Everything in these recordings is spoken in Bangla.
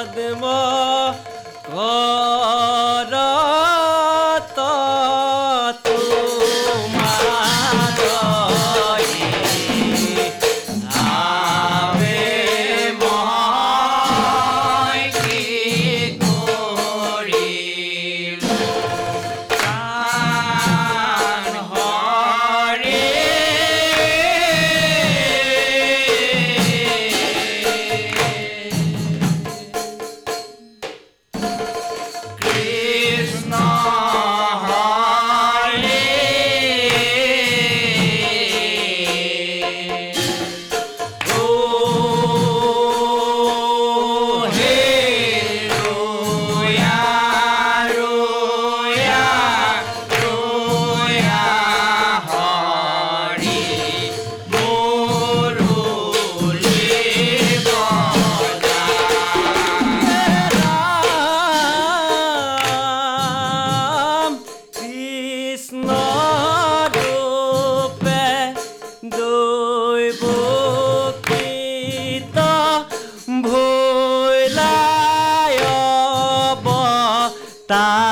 পদ্ম está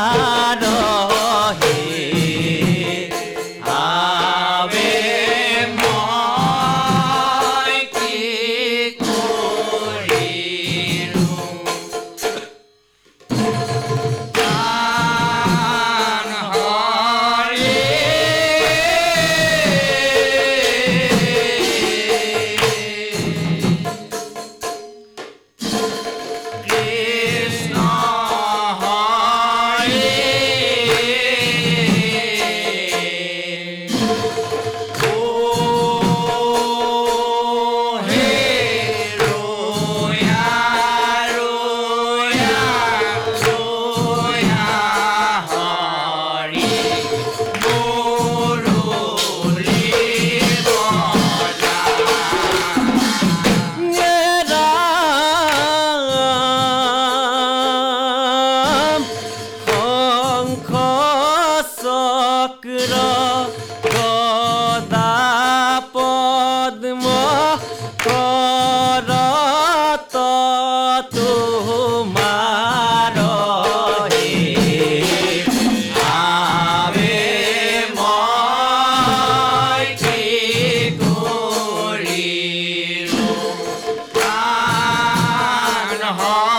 কদমা করত তোমার আবে কি করি হয়